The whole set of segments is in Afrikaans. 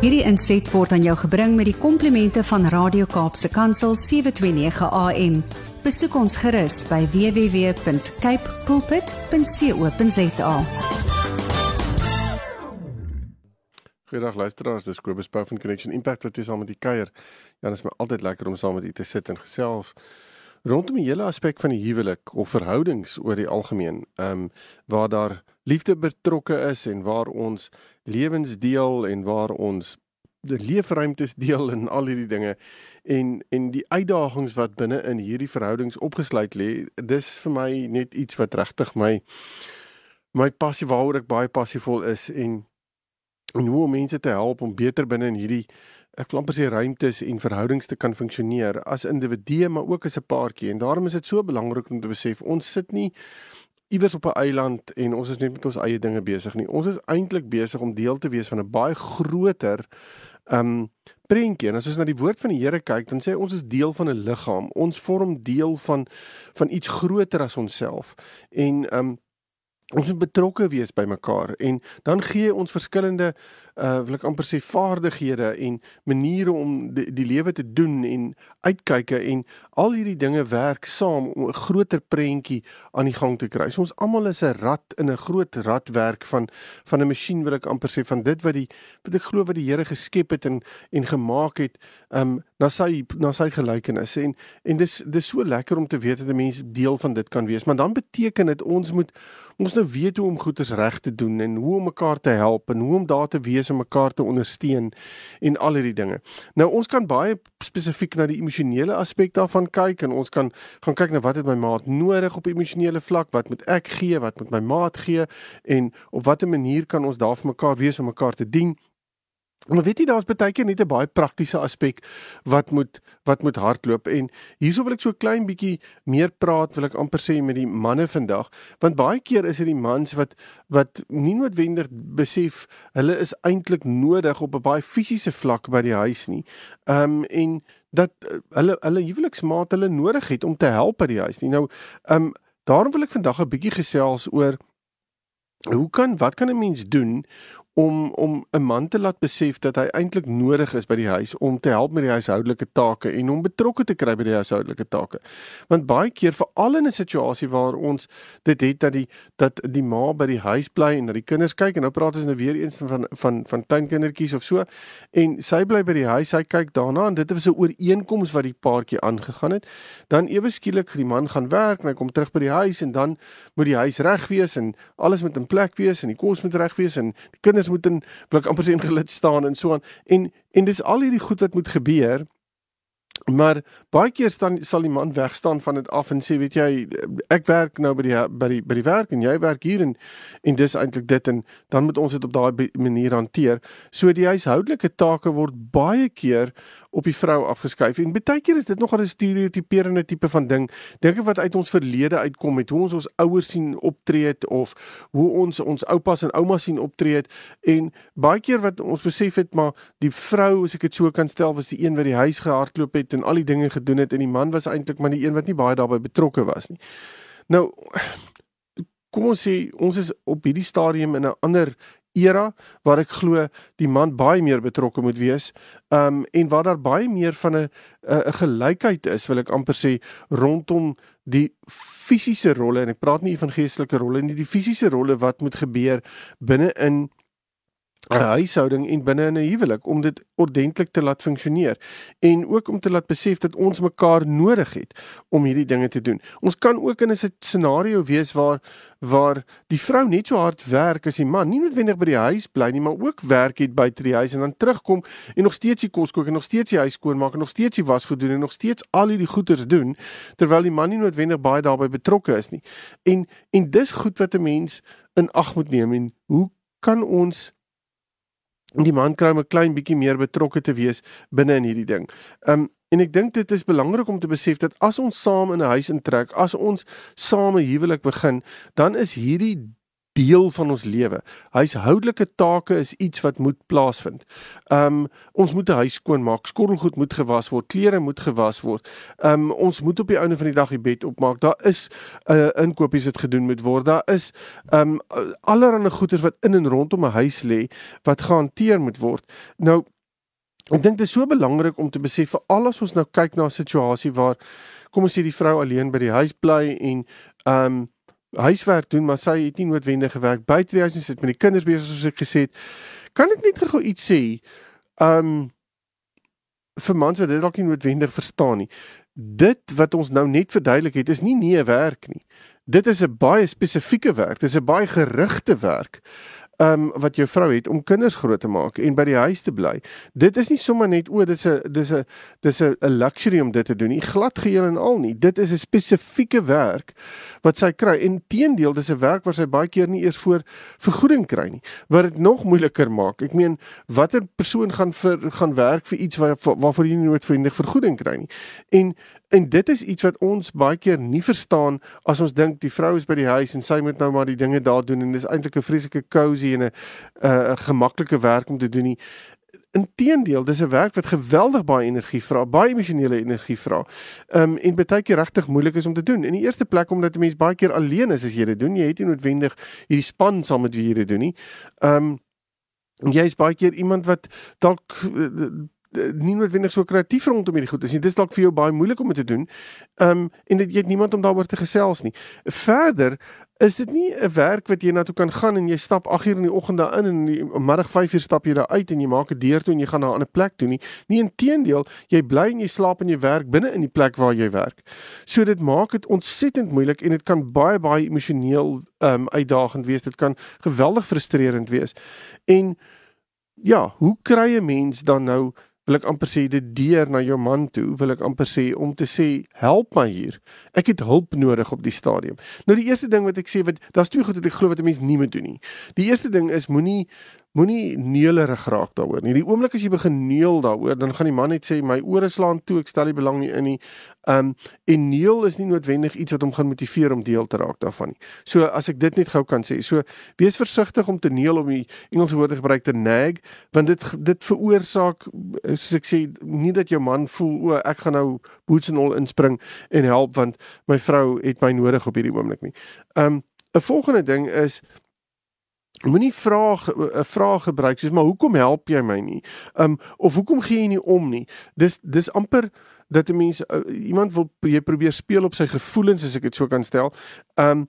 Hierdie inset word aan jou gebring met die komplimente van Radio Kaapse Kansel 729 AM. Besoek ons gerus by www.cape pulpit.co.za. Goeiedag luisteraars, dis Kobus Pau van Connection Impact wat weer saam met die kuier. Ja, dit is my altyd lekker om saam met u te sit en gesels rondom die hele aspek van die huwelik of verhoudings oor die algemeen. Ehm um, waar daar liefde betrokke is en waar ons lewens deel en waar ons leefruimtes deel en al hierdie dinge. En en die uitdagings wat binne in hierdie verhoudings opgesluit lê dis vir my net iets wat regtig my my passie waaroor ek baie passievol is en en hoe om mense te help om beter binne in hierdie ek wil amper sê ruimtes en verhoudings te kan funksioneer as individue maar ook as 'n paartjie. En daarom is dit so belangrik om te besef ons sit nie iewers op 'n eiland en ons is net met ons eie dinge besig nie. Ons is eintlik besig om deel te wees van 'n baie groter um prentjie. En as ons na die woord van die Here kyk, dan sê ons is deel van 'n liggaam. Ons vorm deel van van iets groter as onsself. En um ons moet betrokke wees by mekaar en dan gee ons verskillende uh wil ek amper sê vaardighede en maniere om die, die lewe te doen en uitkyke en al hierdie dinge werk saam om 'n groter prentjie aan die gang te kry. So ons almal is 'n rad in 'n groot radwerk van van 'n masjien wil ek amper sê van dit wat die wat ek glo wat die Here geskep het en en gemaak het um na sy na sy gelykenis en en dis dis so lekker om te weet dat 'n mens deel van dit kan wees. Maar dan beteken dit ons moet ons nou weet hoe om goeders reg te doen en hoe om mekaar te help en hoe om daar te wees om mekaar te ondersteun en al hierdie dinge. Nou ons kan baie spesifiek na die emosionele aspek daarvan kyk en ons kan gaan kyk na wat het my maat nodig op emosionele vlak, wat moet ek gee, wat moet my maat gee en op watter manier kan ons daar vir mekaar wees om mekaar te dien? Maar weet jy daar's baie keer net 'n baie praktiese aspek wat moet wat moet hardloop en hierso wil ek so klein bietjie meer praat wil ek amper sê met die manne vandag want baie keer is dit die mans wat wat nie noodwendig besef hulle is eintlik nodig op 'n baie fisiese vlak by die huis nie. Ehm um, en dat uh, hulle hulle huweliksmaat hulle nodig het om te help by die huis nie. Nou ehm um, daarom wil ek vandag 'n bietjie gesels oor hoe kan wat kan 'n mens doen om om 'n man te laat besef dat hy eintlik nodig is by die huis om te help met die huishoudelike take en om betrokke te kry by die huishoudelike take. Want baie keer veral in 'n situasie waar ons dit het dat die dat die ma by die huis bly en dat die kinders kyk en nou praat ons nou weer eens van van van tuinkindertjies of so en sy bly by die huis, sy kyk daarna en dit is 'n ooreenkoms wat die paartjie aangegaan het. Dan ewe skielik die man gaan werk en hy kom terug by die huis en dan moet die huis reg wees en alles moet in plek wees en die kos moet reg wees en die kinders moet in blik amper sien gelid staan en so aan. En en dis al hierdie goed wat moet gebeur. Maar baie keer staan sal die man weg staan van dit af en sê weet jy ek werk nou by die by die by die werk en jy werk hier en en dis eintlik dit. En dan moet ons dit op daai manier hanteer. So die huishoudelike take word baie keer op die vrou afgeskuif. En baie keer is dit nogal 'n stereotiperende tipe van ding. Dink ek wat uit ons verlede uitkom met hoe ons ons ouers sien optree het of hoe ons ons oupas en oumas sien optree het en baie keer wat ons besef het maar die vrou as ek dit so kan stel was die een wat die huis gehardloop het en al die dinge gedoen het en die man was eintlik maar die een wat nie baie daarbey betrokke was nie. Nou kom ons sê ons is op hierdie stadium in 'n ander era waar ek glo die man baie meer betrokke moet wees. Um en waar daar baie meer van 'n 'n gelykheid is, wil ek amper sê rondom die fisiese rolle en ek praat nie van geestelike rolle nie, die fisiese rolle wat moet gebeur binne in 'n huishouding en binne in 'n huwelik om dit ordentlik te laat funksioneer en ook om te laat besef dat ons mekaar nodig het om hierdie dinge te doen. Ons kan ook in 'n scenario wees waar waar die vrou net so hard werk as die man, nie noodwendig by die huis bly nie, maar ook werk het buite die huis en dan terugkom en nog steeds die kos kook en nog steeds die huis skoonmaak en nog steeds die was gedoen en nog steeds al hierdie goeders doen terwyl die man nie noodwendig baie daarbey betrokke is nie. En en dis goed wat 'n mens in ag moet neem en hoe kan ons die man kry om 'n klein bietjie meer betrokke te wees binne in hierdie ding. Um en ek dink dit is belangrik om te besef dat as ons saam in 'n huis intrek, as ons saam 'n huwelik begin, dan is hierdie deel van ons lewe. Huishoudelike take is iets wat moet plaasvind. Um ons moet 'n huis skoonmaak, skottelgoed moet gewas word, klere moet gewas word. Um ons moet op die einde van die dag die bed opmaak. Daar is 'n uh, inkopies wat gedoen moet word. Daar is um allerlei goeder wat in en rondom 'n huis lê wat gehanteer moet word. Nou ek dink dit is so belangrik om te besef vir al ons nou kyk na 'n situasie waar kom ons sê die vrou alleen by die huis bly en um huiswerk doen, maar sy het nie noodwendig gewerk buite die huis nie, sit met die kinders besig soos ek gesê het. Kan ek net gou iets sê? Um vir mans wat dit dalk nie noodwendig verstaan nie. Dit wat ons nou net verduidelik het, is nie nie 'n werk nie. Dit is 'n baie spesifieke werk. Dit is 'n baie gerigte werk um, wat jou vrou het om kinders groot te maak en by die huis te bly. Dit is nie sommer net o, dit is 'n dis 'n dis 'n luxury om dit te doen nie. Glad geheel en al nie. Dit is 'n spesifieke werk wat sy kry. En teendeel, dis 'n werk waar sy baie keer nie eers voor vergoeding kry nie. Wat dit nog moeiliker maak. Ek meen, watter persoon gaan vir gaan werk vir iets waar waarvoor jy nie noodwendig vergoeding kry nie. En En dit is iets wat ons baie keer nie verstaan as ons dink die vrou is by die huis en sy moet nou maar die dinge daar doen en dis eintlik 'n vreeslike cozy en 'n 'n gemaklike werk om te doen nie. Inteendeel, dis 'n werk wat geweldig baie energie vra, baie emosionele energie vra. Ehm um, en baie keer regtig moeilik is om te doen. In die eerste plek omdat 'n mens baie keer alleen is as jy dit doen. Jy het nie noodwendig hierdie span saam met wie jy dit doen nie. Ehm um, jy is baie keer iemand wat dalk Eh, nie noodwendig so kreatief rondom hierdie goed is nie. Dis dalk vir jou baie moeilik om dit te doen. Ehm um, en dit jy het niemand om daaroor te gesels nie. Verder is dit nie 'n werk wat jy na toe kan gaan en jy stap 8 uur in die oggend daar in en in die middag 5 uur stap jy daar uit en jy maak 'n deur toe en jy gaan na 'n ander plek toe nie. Nie inteendeel, jy bly en jy slaap en jy werk binne in die plek waar jy werk. So dit maak dit ontsettend moeilik en dit kan baie baie emosioneel ehm um, uitdagend wees. Dit kan geweldig frustrerend wees. En ja, hoe kry 'n mens dan nou wil ek amper sê dit deur na jou man toe wil ek amper sê om te sê help my hier. Ek het hulp nodig op die stadium. Nou die eerste ding wat ek sê wat daar's twee goed wat ek glo wat 'n mens nie moet doen nie. Die eerste ding is moenie Moenie neelerig raak daaroor nie. Die oomblik as jy begin neel daaroor, dan gaan die man net sê my ore slaan toe, ek stel nie belang nie in nie. Um en neel is nie noodwendig iets wat hom gaan motiveer om deel te raak daarvan nie. So as ek dit net gou kan sê, so wees versigtig om te neel om die Engelse woord te gebruik te nag, want dit dit veroorsaak soos ek sê nie dat jou man voel o, ek gaan nou boots and all inspring en help want my vrou het my nodig op hierdie oomblik nie. Um 'n volgende ding is Moenie vra 'n vraag gebruik soos maar hoekom help jy my nie? Um of hoekom gee jy nie om nie? Dis dis amper dat 'n mens uh, iemand wil jy probeer speel op sy gevoelens as ek dit so kan stel. Um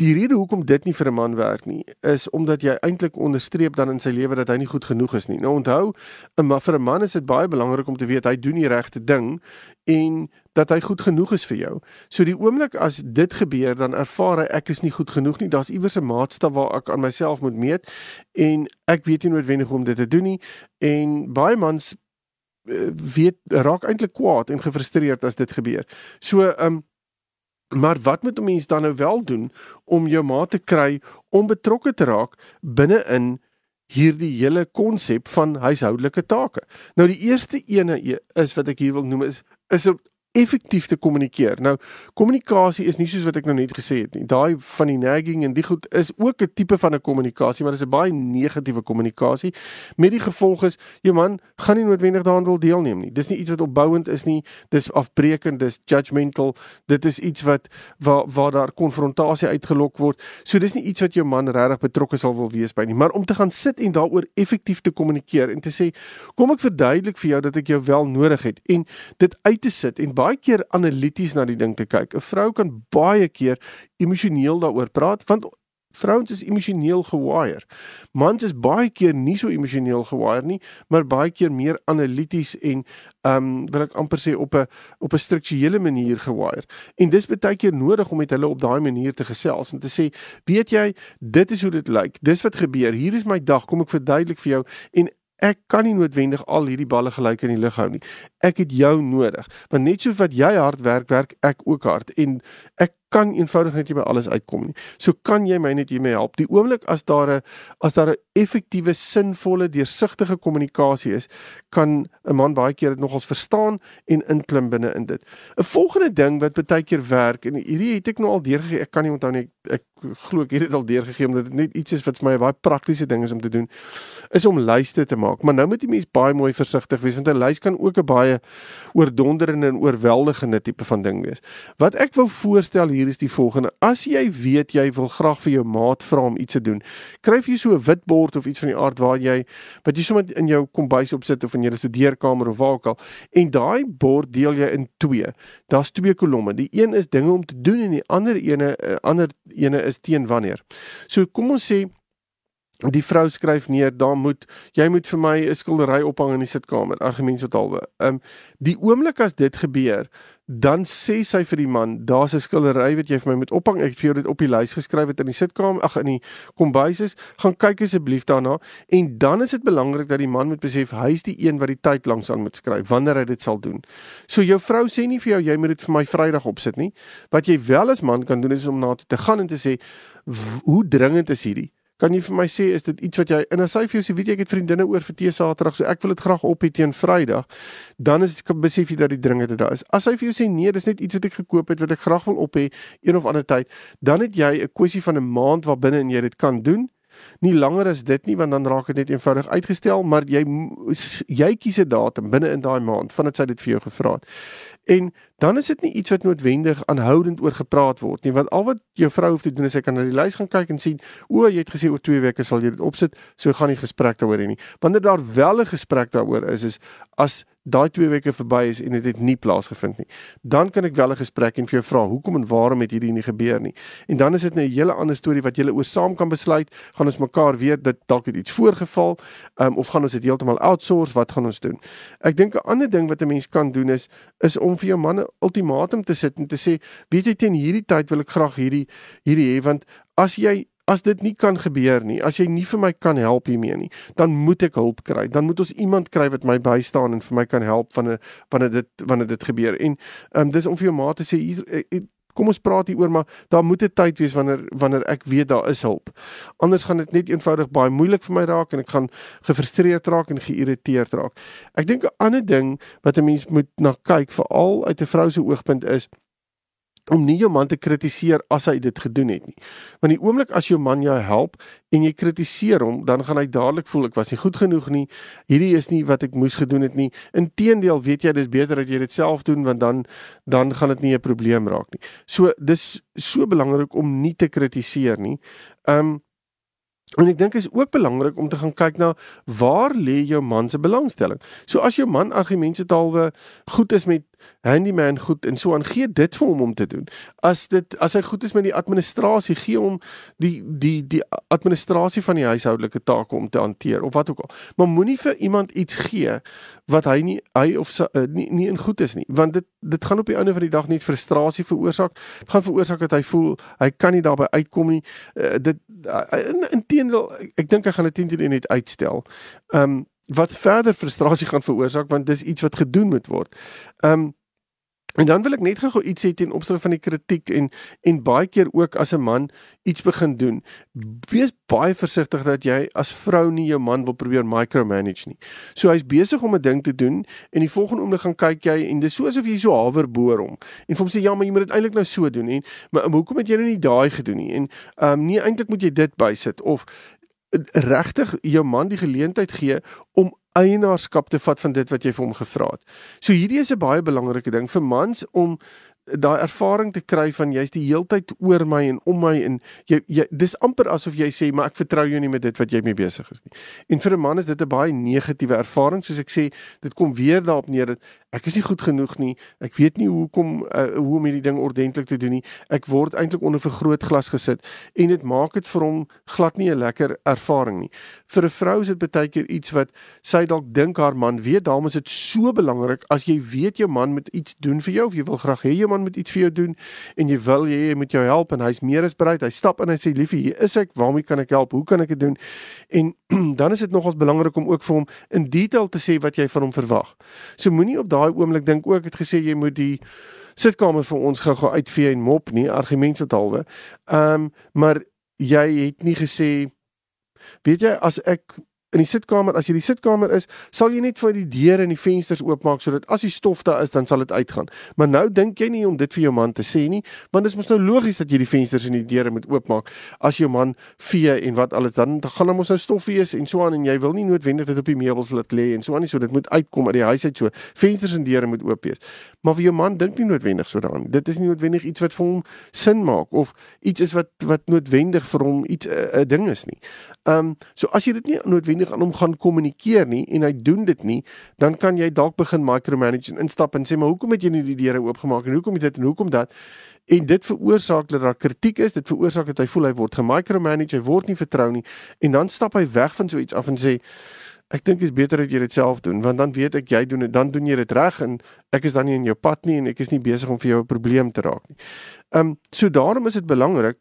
Die rede hoekom dit nie vir 'n man werk nie, is omdat jy eintlik onderstreep dan in sy lewe dat hy nie goed genoeg is nie. Nou onthou, vir 'n man is dit baie belangrik om te weet hy doen die regte ding en dat hy goed genoeg is vir jou. So die oomblik as dit gebeur, dan ervaar hy ek is nie goed genoeg nie. Daar's iewers 'n maatstaf waar ek aan myself moet meet en ek weet nie noodwendig hoe om dit te doen nie. En baie mans eh, weet raak eintlik kwaad en gefrustreerd as dit gebeur. So, ehm um, Maar wat moet 'n mens dan nou wel doen om jou ma te kry om betrokke te raak binne-in hierdie hele konsep van huishoudelike take? Nou die eerste ene is wat ek hier wil noem is is effektief te kommunikeer. Nou, kommunikasie is nie soos wat ek nou net gesê het nie. Daai van die nagging en die goed is ook 'n tipe van 'n kommunikasie, maar dit is 'n baie negatiewe kommunikasie. Met die gevolg is jou man gaan nie noodwendig daaraan wil deelneem nie. Dis nie iets wat opbouend is nie. Dis afbreekend, dis judgmental. Dit is iets wat waar waar daar konfrontasie uitgelok word. So dis nie iets wat jou man regtig betrokke sal wil wees by nie, maar om te gaan sit en daaroor effektief te kommunikeer en te sê, "Kom ek verduidelik vir jou dat ek jou wel nodig het." En dit uit te sit en baie keer analities na die ding te kyk. 'n Vrou kan baie keer emosioneel daaroor praat want vrouens is emosioneel gewire. Mans is baie keer nie so emosioneel gewire nie, maar baie keer meer analities en ehm um, wil ek amper sê op 'n op 'n strukturele manier gewire. En dis baie keer nodig om met hulle op daai manier te gesels en te sê, "Weet jy, dit is hoe dit lyk. Dis wat gebeur. Hier is my dag. Kom ek verduidelik vir jou en ek kan nie noodwendig al hierdie balle gelyk in die lug hou nie. Ek het jou nodig. Want net soos wat jy hard werk, werk ek ook hard en ek kan eenvoudig net nie by alles uitkom nie. So kan jy my net hiermee help. Die oomblik as daar 'n as daar 'n effektiewe, sinvolle, deursigtige kommunikasie is, kan 'n man baie keer dit nogals verstaan en inklim binne in dit. 'n Volgende ding wat baie keer werk en hierdie het ek nou al deurgegee. Ek kan nie onthou nie. Ek, ek glo ek het dit al deurgegee omdat dit net iets is wat vir my 'n baie praktiese ding is om te doen is om lyste te maak. Maar nou moet jy mens baie mooi versigtig wees want 'n lys kan ook 'n baie oordonderende en oorweldigende tipe van ding wees. Wat ek wou voorstel hier is die volgende: As jy weet jy wil graag vir jou maat vra om iets te doen, kry jy so 'n wit bord of iets van die aard waar jy wat jy sommer in jou kombuis opsit of in jou studeerkamer of waar ook al en daai bord deel jy in twee. Daar's twee kolomme. Die een is dinge om te doen en die ander ene uh, ander ene is teen wanneer. So kom ons sê die vrou skryf neer daar moet jy moet vir my 'n skildery ophang in die sitkamer argument tot alwe. Ehm um, die oomblik as dit gebeur dan sê sy vir die man daar's 'n skildery wat jy vir my moet ophang ek het vir jou dit op die lys geskryf het in die sitkamer ag in die kombuis is gaan kyk asseblief daarna en dan is dit belangrik dat die man moet besef hy's die een wat die tyd langs aan moet skryf wanneer hy dit sal doen. So jou vrou sê nie vir jou jy moet dit vir my Vrydag opsit nie. Wat jy wel as man kan doen is om na toe te gaan en te sê hoe dringend is hierdie? Kan jy vir my sê is dit iets wat jy en as hy vir jou sê weet jy ek het vriendinne oor vir tee Saterdag so ek wil dit graag op hê teen Vrydag. Dan is dit besef jy dat die dringende daar is. As hy vir jou sê nee dis net iets wat ek gekoop het wat ek graag wil op hê een of ander tyd dan het jy 'n kwessie van 'n maand waar binne en jy dit kan doen. Nie langer as dit nie want dan raak dit net eenvoudig uitgestel maar jy jy kies 'n datum binne in daai maand vandat sy dit vir jou gevra het En dan is dit nie iets wat noodwendig aanhoudend oor gepraat word nie, want al wat jou vrou hoef te doen is sy kan na die lys gaan kyk en sien, o, jy het gesê oor 2 weke sal jy dit opsit, so gaan nie gesprek daaroor hê nie. Wanneer daar wel 'n gesprek daaroor is, is as daai 2 weke verby is en dit het, het nie plaasgevind nie, dan kan ek wel 'n gesprek en vir jou vra, hoekom en waarom het hierdie nie gebeur nie? En dan is dit 'n hele ander storie wat julle oor saam kan besluit, gaan ons mekaar weet dat dalk het iets voorgeval, um, of gaan ons dit heeltemal outsource, wat gaan ons doen? Ek dink 'n ander ding wat 'n mens kan doen is is om vir jou man 'n ultimatum te sit en te sê, weet jy teen hierdie tyd wil ek graag hierdie hierdie hê want as jy as dit nie kan gebeur nie, as jy nie vir my kan help hiermee nie, dan moet ek hulp kry. Dan moet ons iemand kry wat my bystaan en vir my kan help wanneer wanneer dit wanneer dit gebeur. En ehm um, dis om vir jou ma te sê hier eh, eh, kom ons praat hieroor maar daar moet 'n tyd wees wanneer wanneer ek weet daar is hulp. Anders gaan dit net eenvoudig baie moeilik vir my raak en ek gaan gefrustreerd raak en geïrriteerd raak. Ek dink 'n ander ding wat 'n mens moet na kyk veral uit 'n vrou se oogpunt is om nie jou man te kritiseer as hy dit gedoen het nie. Want die oomblik as jou man jou help en jy kritiseer hom, dan gaan hy dadelik voel ek was nie goed genoeg nie. Hierdie is nie wat ek moes gedoen het nie. Inteendeel, weet jy, dis beter dat jy dit self doen want dan dan gaan dit nie 'n probleem raak nie. So dis so belangrik om nie te kritiseer nie. Um En ek dink is ook belangrik om te gaan kyk na waar lê jou man se belangstelling. So as jou man argumente talwe goed is met handyman goed en so aan gee dit vir hom om te doen. As dit as hy goed is met die administrasie, gee hom die die die administrasie van die huishoudelike take om te hanteer of wat ook al. Maar moenie vir iemand iets gee wat hy nie hy of sy, uh, nie nie in goed is nie, want dit dit gaan op die einde van die dag net frustrasie veroorsaak. Dit gaan veroorsaak dat hy voel hy kan nie daarbey uitkom nie. Uh, dit uh, in, in teendeel ek dink hy gaan dit teen net uitstel. Ehm um, wat verder frustrasie gaan veroorsaak want dis iets wat gedoen moet word. Ehm um, En dan wil ek net gou iets sê ten opsigte van die kritiek en en baie keer ook as 'n man iets begin doen. Wees baie versigtig dat jy as vrou nie jou man wil probeer micromanage nie. So hy's besig om 'n ding te doen en die volgende oomblik gaan kyk jy en dis soos of jy so hawer boor hom. En vir hom sê ja, maar jy moet dit eintlik nou so doen en maar hoekom het jy nou nie daai gedoen nie? En ehm um, nee, eintlik moet jy dit bysit of regtig jou man die geleentheid gee om eienaarskap te vat van dit wat jy vir hom gevra het. So hierdie is 'n baie belangrike ding vir mans om daai ervaring te kry van jy's die heeltyd oor my en om my en jy, jy dis amper asof jy sê maar ek vertrou jou nie met dit wat jy mee besig is nie. En vir 'n man is dit 'n baie negatiewe ervaring soos ek sê dit kom weer daarop neer dat ek is nie goed genoeg nie. Ek weet nie hoe kom uh, hoe om hierdie ding ordentlik te doen nie. Ek word eintlik onder 'n vergrootglas gesit en dit maak dit vir hom glad nie 'n lekker ervaring nie. Vir 'n vrou is dit baie keer iets wat sy dalk dink haar man weet. Daarom is dit so belangrik as jy weet jou man moet iets doen vir jou of jy wil graag hê jou man moet iets vir jou doen en jy wil hê hy moet jou help en hy's meer as bereid. Hy stap in en hy sê liefie, hier is ek. Waarmee kan ek help? Hoe kan ek dit doen? En dan is dit nogals belangrik om ook vir hom in detail te sê wat jy van hom verwag. So moenie op daai oomblik dink ook het gesê jy moet die sitkamer vir ons gou-gou uitvee en mop nie, argument tot halwe. Ehm um, maar jy het nie gesê weet jy as ek in die sitkamer, as jy die sitkamer is, sal jy net vir die deure en die vensters oopmaak sodat as die stof daar is, dan sal dit uitgaan. Maar nou dink jy nie om dit vir jou man te sê nie, want dit is mos nou logies dat jy die vensters en die deure moet oopmaak as jou man vee en wat alles dan gaan hom ons nou stof wees en so aan en jy wil nie noodwendig dit op die meubels laat lê en so aan nie, so dit moet uitkom uit die huis uit so. Vensters en deure moet oop wees. Maar vir jou man dink nie noodwendig so daaraan. Dit is nie noodwendig iets wat vir hom sin maak of iets is wat wat noodwendig vir hom iets 'n uh, uh, ding is nie. Ehm um, so as jy dit nie noodwendig noodwendig aan hom gaan kommunikeer nie en hy doen dit nie, dan kan jy dalk begin micromanage en instap en sê maar hoekom het jy nie die deure oopgemaak en hoekom het dit en hoekom dat? En dit veroorsaak dat daar kritiek is, dit veroorsaak dat hy voel hy word gemicromanage, hy word nie vertrou nie en dan stap hy weg van so iets af en sê Ek dink dit is beter dat jy dit self doen want dan weet ek jy doen dit dan doen jy dit reg en ek is dan nie in jou pad nie en ek is nie besig om vir jou 'n probleem te raak nie. Ehm um, so daarom is dit belangrik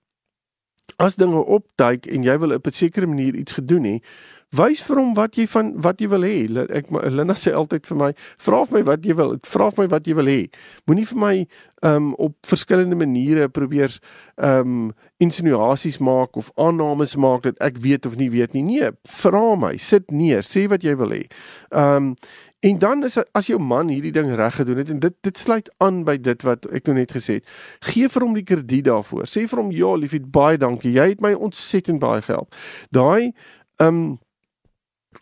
as dinge opduik en jy wil op 'n sekere manier iets gedoen hê, Wys vir hom wat jy van wat jy wil hê. Ek Linda sê altyd vir my, vra vir my wat jy wil. Vra vir my wat jy wil hê. Moenie vir my um op verskillende maniere probeer um insinuasies maak of aannames maak dat ek weet of nie weet nie. Nee, vra my, sit neer, sê wat jy wil hê. Um En dan is as jou man hierdie ding reg gedoen het en dit dit sluit aan by dit wat ek nou net gesê het. Gee vir hom die krediet daarvoor. Sê vir hom ja, liefie, baie dankie. Jy het my ontsettend baie gehelp. Daai um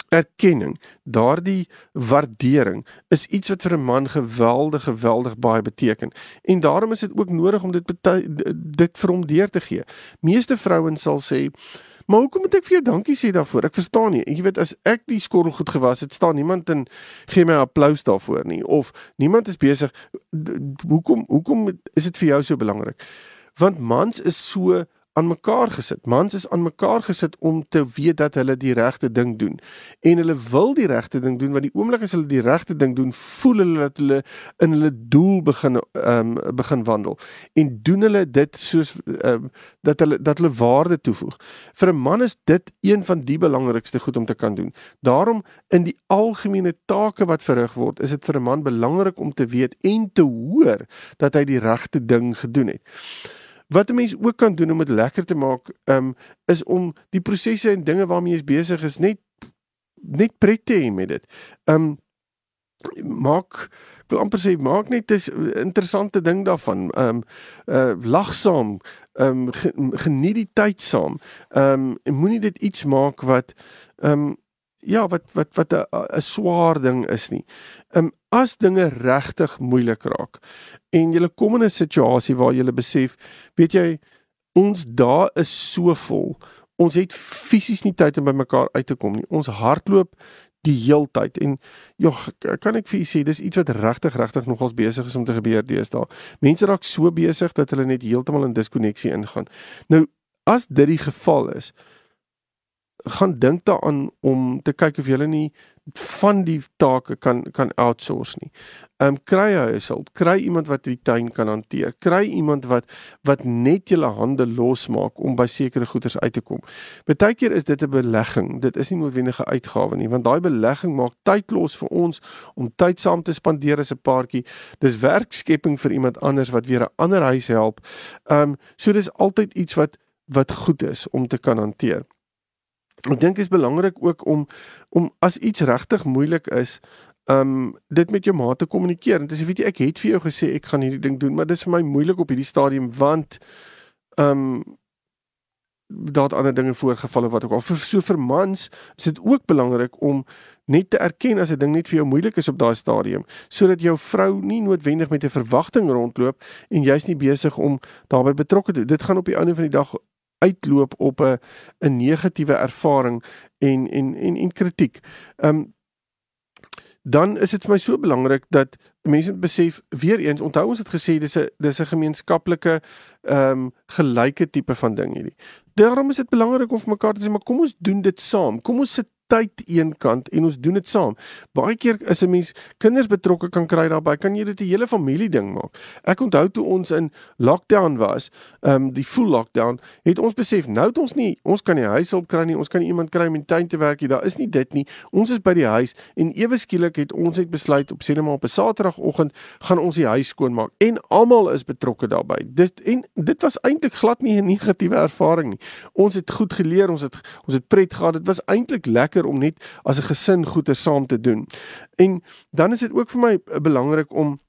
erkenning, daardie waardering is iets wat vir 'n man geweldig geweldig baie beteken. En daarom is dit ook nodig om dit dit vir hom deur te gee. Meeste vrouens sal sê, "Maar hoekom moet ek vir jou dankie sê daarvoor? Ek verstaan nie." Jy weet as ek die skorrel goed gewas het, staan niemand en gee my applous daarvoor nie of niemand is besig hoekom hoekom is dit vir jou so belangrik? Want mans is so aan mekaar gesit. Mans is aan mekaar gesit om te weet dat hulle die regte ding doen. En hulle wil die regte ding doen want die oomblik as hulle die regte ding doen, voel hulle dat hulle in hulle doel begin ehm um, begin wandel. En doen hulle dit soos ehm um, dat hulle dat hulle waarde toevoeg. Vir 'n man is dit een van die belangrikste goed om te kan doen. Daarom in die algemene take wat verrig word, is dit vir 'n man belangrik om te weet en te hoor dat hy die regte ding gedoen het. Wat 'n mens ook kan doen om dit lekker te maak, um, is om die prosesse en dinge waarmee jy besig is net net pret te hê met dit. Um maak ek wil amper sê maak net 'n interessante ding daarvan. Um uh lag saam, um geniet die tyd saam. Um en moenie dit iets maak wat um ja, wat wat wat 'n 'n swaar ding is nie. Um as dinge regtig moeilik raak en jy kom in 'n situasie waar jy besef, weet jy, ons dae is so vol. Ons het fisies nie tyd om by mekaar uit te kom nie. Ons hardloop die heeltyd en jog kan ek vir u sê dis iets wat regtig regtig nogals besig is om te gebeur deesdae. Mense raak so besig dat hulle net heeltemal in diskonneksie ingaan. Nou as dit die geval is, gaan dink daaraan om te kyk of jy nie van die take kan kan outsource nie. Ehm um, kry 'n hulp, kry iemand wat die tuin kan hanteer. Kry iemand wat wat net julle hande losmaak om by sekere goederes uit te kom. Partykeer is dit 'n belegging. Dit is nie noodwendige uitgawe nie, want daai belegging maak tyd los vir ons om tyd saam te spandeer as 'n paartjie. Dis werkskepping vir iemand anders wat weer 'n ander huis help. Ehm um, so dis altyd iets wat wat goed is om te kan hanteer. Ek dink dit is belangrik ook om om as iets regtig moeilik is, um dit met jou ma te kommunikeer. En dis weet jy ek het vir jou gesê ek gaan hierdie ding doen, maar dit is vir my moeilik op hierdie stadium want um daar ander dinge voorgevalle wat ook al vir so vir mans is dit ook belangrik om net te erken as 'n ding net vir jou moeilik is op daai stadium sodat jou vrou nie noodwendig met 'n verwagting rondloop en jy's nie besig om daarbey betrokke te dit gaan op die einde van die dag uitloop op 'n 'n negatiewe ervaring en en en en kritiek. Um dan is dit vir my so belangrik dat mense besef weer eens onthou ons het gesê dis 'n dis 'n gemeenskaplike ehm um, gelyke tipe van ding hierdie. Daarom is dit belangrik om vir mekaar te sê maar kom ons doen dit saam. Kom ons sit tyd eenkant en ons doen dit saam. Baie keer is 'n mens kinders betrokke kan kry daarbey, kan jy dit 'n hele familie ding maak. Ek onthou toe ons in lockdown was, ehm um, die full lockdown, het ons besef nou het ons nie, ons kan nie huishulp kry nie, ons kan nie iemand kry om in tuin te werk nie. Daar is nie dit nie. Ons is by die huis en ewe skielik het ons het besluit op sê net maar op 'n Saterdagoggend gaan ons die huis skoonmaak en almal is betrokke daarbey. Dit en dit was eintlik glad nie 'n negatiewe ervaring nie. Ons het goed geleer, ons het ons het pret gehad. Dit was eintlik lekker om net as 'n gesin goeie saam te doen. En dan is dit ook vir my eh, belangrik om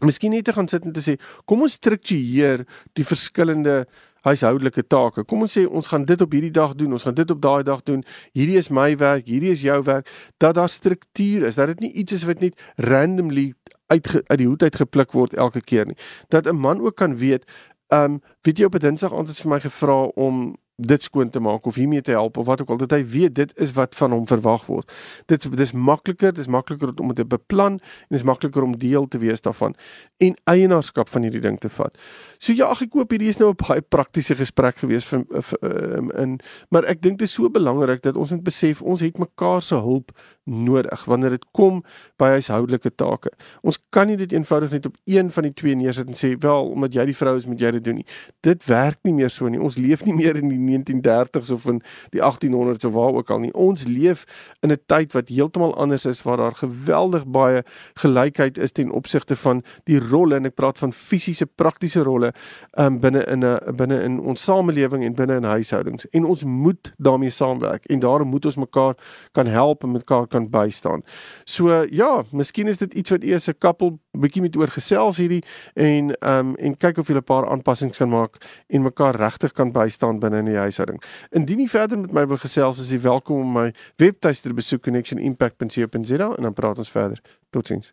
miskien net te gaan sit en te sê, kom ons struktureer die verskillende huishoudelike take. Kom ons sê ons gaan dit op hierdie dag doen, ons gaan dit op daai dag doen. Hierdie is my werk, hierdie is jou werk. Dat daar struktuur is, dat dit nie iets is wat net randomly uit uit die hoed uit gepluk word elke keer nie. Dat 'n man ook kan weet, ehm um, weet jy op 'n Dinsdag aand het vir my gevra om dit skoon te maak of hiermee te help of wat ook al dat hy weet dit is wat van hom verwag word. Dit dis makliker, dis makliker om dit te beplan en dis makliker om deel te wees daarvan en eienaarskap van hierdie ding te vat. So ja, ek koop hierdie is nou 'n baie praktiese gesprek gewees vir, vir um, in maar ek dink dit is so belangrik dat ons moet besef ons het mekaar se hulp nodig wanneer dit kom by huishoudelike take. Ons kan nie dit eenvoudig net op een van die twee neersit en sê wel omdat jy die vrou is moet jy dit doen nie. Dit werk nie meer so nie. Ons leef nie meer in die 1930s of in die 1800s of waar ook al nie. Ons leef in 'n tyd wat heeltemal anders is waar daar geweldig baie gelykheid is ten opsigte van die rolle en ek praat van fisiese praktiese rolle um, binne in 'n binne in ons samelewing en binne in huishoudings. En ons moet daarmee saamwerk en daarom moet ons mekaar kan help en mekaar kan bystaan. So ja, miskien is dit iets wat eers 'n koppel bietjie met oor gesels hierdie en ehm um, en kyk of jy 'n paar aanpassings kan maak en mekaar regtig kan bystaan binne in die huishouding. Indien jy verder met my wil gesels, is jy welkom om my webtuiste te besoek connectionimpact.co.za en dan praat ons verder. Totsiens.